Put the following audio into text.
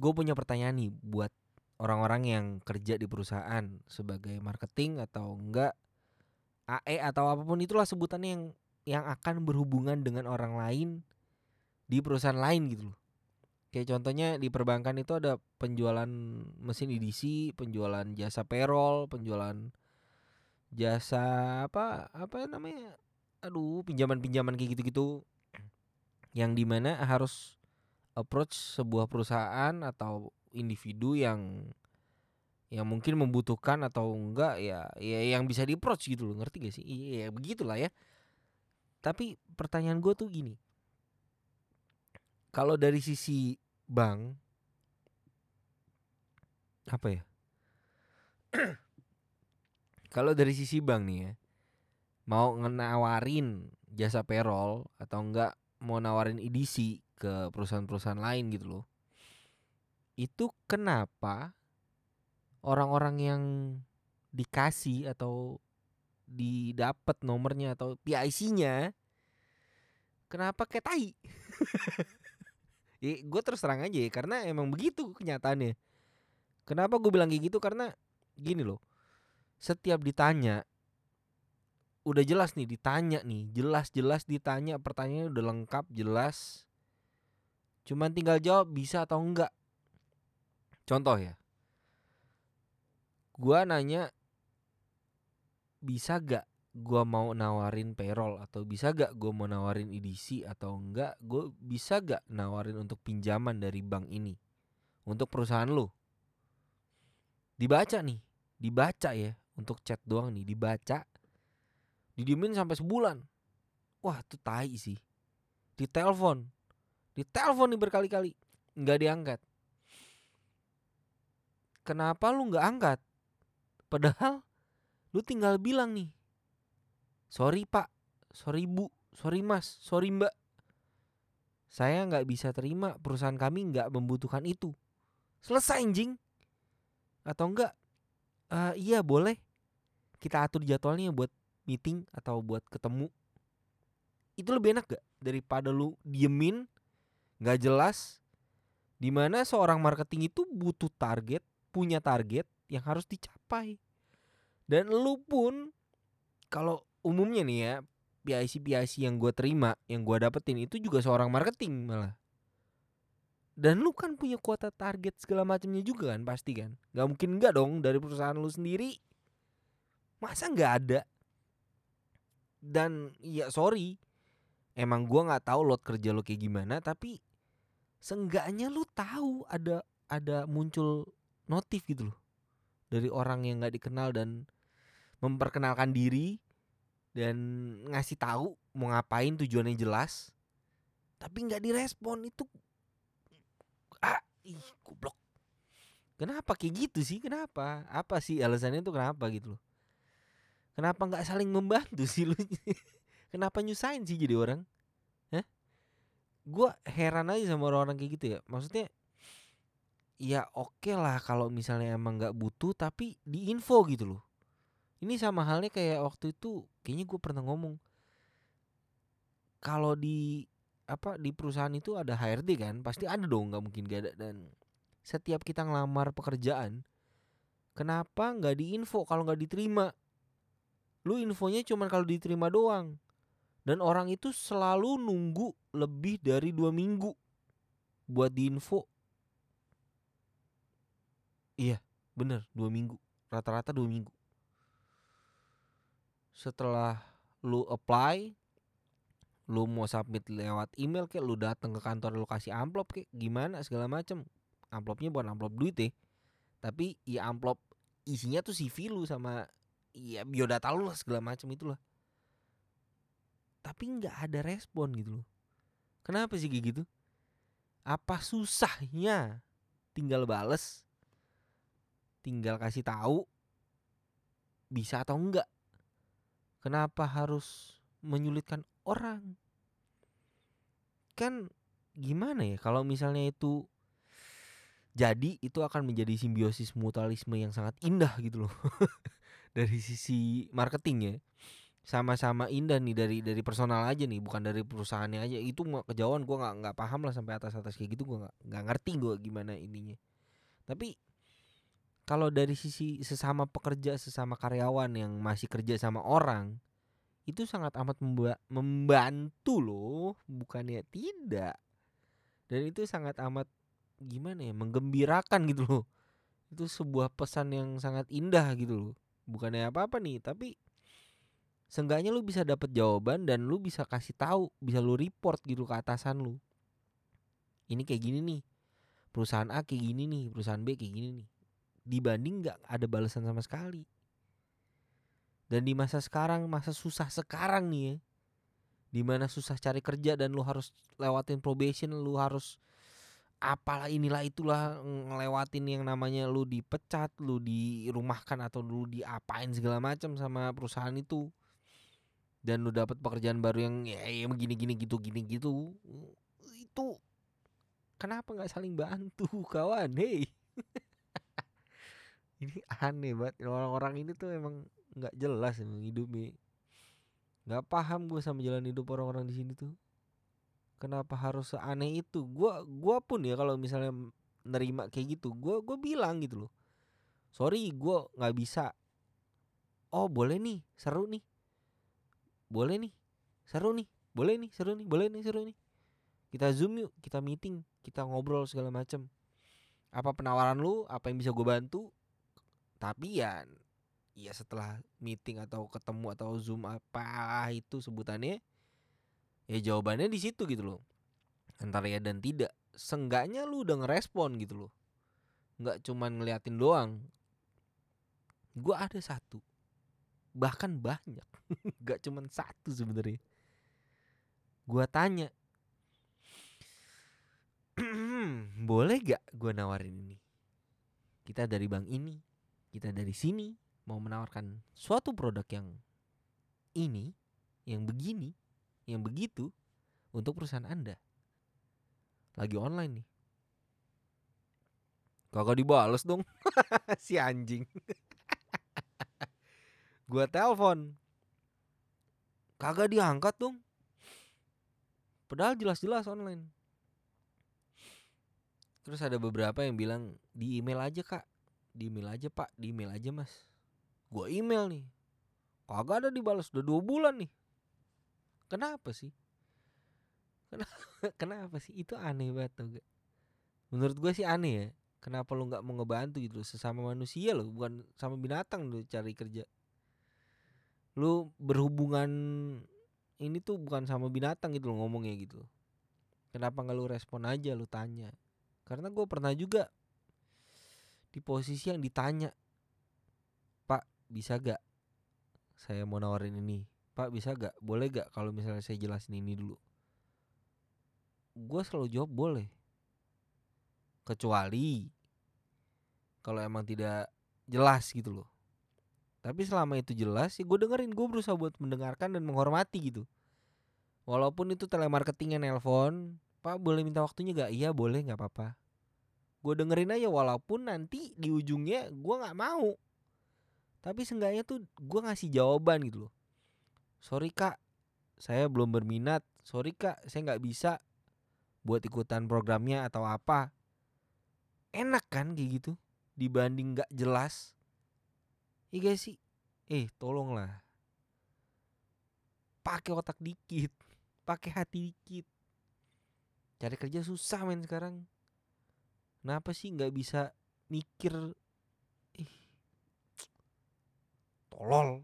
gue punya pertanyaan nih buat orang-orang yang kerja di perusahaan sebagai marketing atau enggak AE atau apa pun itulah sebutannya yang yang akan berhubungan dengan orang lain di perusahaan lain gitu loh. Kayak contohnya di perbankan itu ada penjualan mesin edisi, penjualan jasa payroll, penjualan jasa apa apa namanya? Aduh, pinjaman-pinjaman kayak gitu-gitu. Yang di mana harus approach sebuah perusahaan atau individu yang yang mungkin membutuhkan atau enggak ya ya yang bisa di approach gitu loh ngerti gak sih? Iya ya, begitulah ya. Tapi pertanyaan gue tuh gini. Kalau dari sisi bank apa ya? Kalau dari sisi bank nih ya mau ngenawarin jasa payroll atau enggak mau nawarin edisi ke perusahaan-perusahaan lain gitu loh itu kenapa orang-orang yang dikasih atau didapat nomornya atau PIC-nya kenapa kayak tai? ya, gue terus terang aja ya karena emang begitu kenyataannya. Kenapa gue bilang kayak gitu karena gini loh. Setiap ditanya udah jelas nih ditanya nih, jelas-jelas ditanya pertanyaannya udah lengkap, jelas. Cuman tinggal jawab bisa atau enggak. Contoh ya. Gua nanya bisa gak gua mau nawarin payroll? Atau bisa gak gua mau nawarin edisi atau enggak gue bisa gak nawarin untuk pinjaman dari bank ini? Untuk perusahaan lo dibaca nih. Dibaca ya. Untuk chat doang nih. Dibaca. Didiemin sampai sebulan. Wah itu tai sih. Ditelepon ditelepon nih berkali-kali. Nggak diangkat. Kenapa lu nggak angkat? Padahal lu tinggal bilang nih sorry pak. Sorry bu. Sorry mas. Sorry mbak. Saya nggak bisa terima perusahaan kami nggak membutuhkan itu. Selesai anjing. Atau enggak uh, iya boleh. Kita atur jadwalnya buat meeting atau buat ketemu. Itu lebih enak gak daripada lu diemin nggak jelas di mana seorang marketing itu butuh target punya target yang harus dicapai. Dan lu pun kalau umumnya nih ya PIC PIC yang gue terima yang gue dapetin itu juga seorang marketing malah. Dan lu kan punya kuota target segala macamnya juga kan pasti kan? Nggak mungkin enggak dong dari perusahaan lu sendiri. Masa nggak ada? Dan ya sorry emang gua nggak tahu lot kerja lo kayak gimana tapi seenggaknya lu tahu ada ada muncul notif gitu loh. Dari orang yang nggak dikenal dan memperkenalkan diri dan ngasih tahu mau ngapain tujuannya jelas. Tapi nggak direspon itu ah ih goblok. Kenapa kayak gitu sih? Kenapa? Apa sih alasannya itu kenapa gitu loh? Kenapa nggak saling membantu sih lu? Kenapa nyusahin sih jadi orang? Gue heran aja sama orang-orang kayak gitu ya. Maksudnya ya oke okay lah kalau misalnya emang nggak butuh tapi di info gitu loh. Ini sama halnya kayak waktu itu kayaknya gue pernah ngomong kalau di apa di perusahaan itu ada HRD kan pasti ada dong nggak mungkin gak ada. Dan setiap kita ngelamar pekerjaan kenapa nggak diinfo kalau nggak diterima? Lu infonya cuma kalau diterima doang dan orang itu selalu nunggu lebih dari dua minggu buat diinfo. Iya bener dua minggu. Rata-rata dua minggu. Setelah lu apply lu mau submit lewat email kayak lu datang ke kantor lu kasih amplop kayak gimana segala macem. Amplopnya bukan amplop duit ya tapi ya amplop isinya tuh CV lu sama ya biodata lu lah segala macem itulah tapi nggak ada respon gitu loh kenapa sih kayak gitu apa susahnya tinggal bales tinggal kasih tahu bisa atau enggak Kenapa harus menyulitkan orang? Kan gimana ya kalau misalnya itu jadi itu akan menjadi simbiosis mutualisme yang sangat indah gitu loh. Dari sisi marketing ya. Sama-sama indah nih dari dari personal aja nih bukan dari perusahaannya aja. Itu kejauhan gua nggak nggak paham lah sampai atas atas kayak gitu gua nggak nggak ngerti gua gimana ininya. Tapi kalau dari sisi sesama pekerja sesama karyawan yang masih kerja sama orang itu sangat amat memba- membantu loh bukannya tidak. Dan itu sangat amat gimana ya menggembirakan gitu loh. Itu sebuah pesan yang sangat indah gitu loh. Bukannya apa apa nih tapi Seenggaknya lu bisa dapat jawaban dan lu bisa kasih tahu, bisa lu report gitu ke atasan lu. Ini kayak gini nih. Perusahaan A kayak gini nih, perusahaan B kayak gini nih. Dibanding nggak ada balasan sama sekali. Dan di masa sekarang, masa susah sekarang nih ya. Di mana susah cari kerja dan lu harus lewatin probation, lu harus apalah inilah itulah ngelewatin yang namanya lu dipecat, lu dirumahkan atau lu diapain segala macam sama perusahaan itu dan lu dapat pekerjaan baru yang ya, ya gini gini gitu gini gitu itu kenapa nggak saling bantu kawan? Hei ini aneh banget. Orang-orang ini tuh emang nggak jelas emang hidupnya. Nggak paham gue sama jalan hidup orang-orang di sini tuh. Kenapa harus seaneh itu? Gua gua pun ya kalau misalnya nerima kayak gitu gua gua bilang gitu loh. Sorry gua nggak bisa. Oh boleh nih seru nih boleh nih seru nih boleh nih seru nih boleh nih seru nih. Kita zoom yuk kita meeting kita ngobrol segala macam apa penawaran lu apa yang bisa gue bantu? Tapi ya ya setelah meeting atau ketemu atau zoom apa itu sebutannya ya jawabannya di situ gitu loh. Antara ya dan tidak. Senggaknya lu udah ngerespon gitu loh. Nggak cuman ngeliatin doang. Gue ada satu bahkan banyak. Gak cuman satu sebenarnya. Gua tanya. Boleh gak gua nawarin ini? Kita dari bank ini kita dari sini mau menawarkan suatu produk yang ini yang begini yang begitu untuk perusahaan anda. Lagi online nih. Kagak dibales dong. Si anjing Gua telepon. Kagak diangkat dong. Padahal jelas-jelas online. Terus ada beberapa yang bilang di email aja kak, di email aja pak, di email aja mas. Gua email nih, kagak ada dibalas udah dua bulan nih. Kenapa sih? Kenapa, kenapa sih? Itu aneh banget tau gak? Menurut gue sih aneh ya. Kenapa lu nggak mau ngebantu gitu sesama manusia loh, bukan sama binatang lu cari kerja lu berhubungan ini tuh bukan sama binatang gitu lo ngomongnya gitu. Kenapa nggak lu respon aja lu tanya. Karena gue pernah juga di posisi yang ditanya pak bisa gak saya mau nawarin ini? Pak bisa gak boleh gak kalau misalnya saya jelasin ini dulu? Gue selalu jawab boleh. Kecuali kalau emang tidak jelas gitu loh tapi selama itu jelas sih gue dengerin gue berusaha buat mendengarkan dan menghormati gitu. Walaupun itu telemarketing yang nelpon pak boleh minta waktunya gak iya boleh nggak apa-apa. Gue dengerin aja walaupun nanti di ujungnya gue nggak mau. Tapi seenggaknya tuh gue ngasih jawaban gitu loh. Sorry kak saya belum berminat. Sorry kak saya nggak bisa buat ikutan programnya atau apa. Enak kan kayak gitu dibanding nggak jelas Iya sih? Eh, tolonglah. Pakai otak dikit, pakai hati dikit. Cari kerja susah men sekarang. Kenapa sih nggak bisa mikir? Ih, tolol.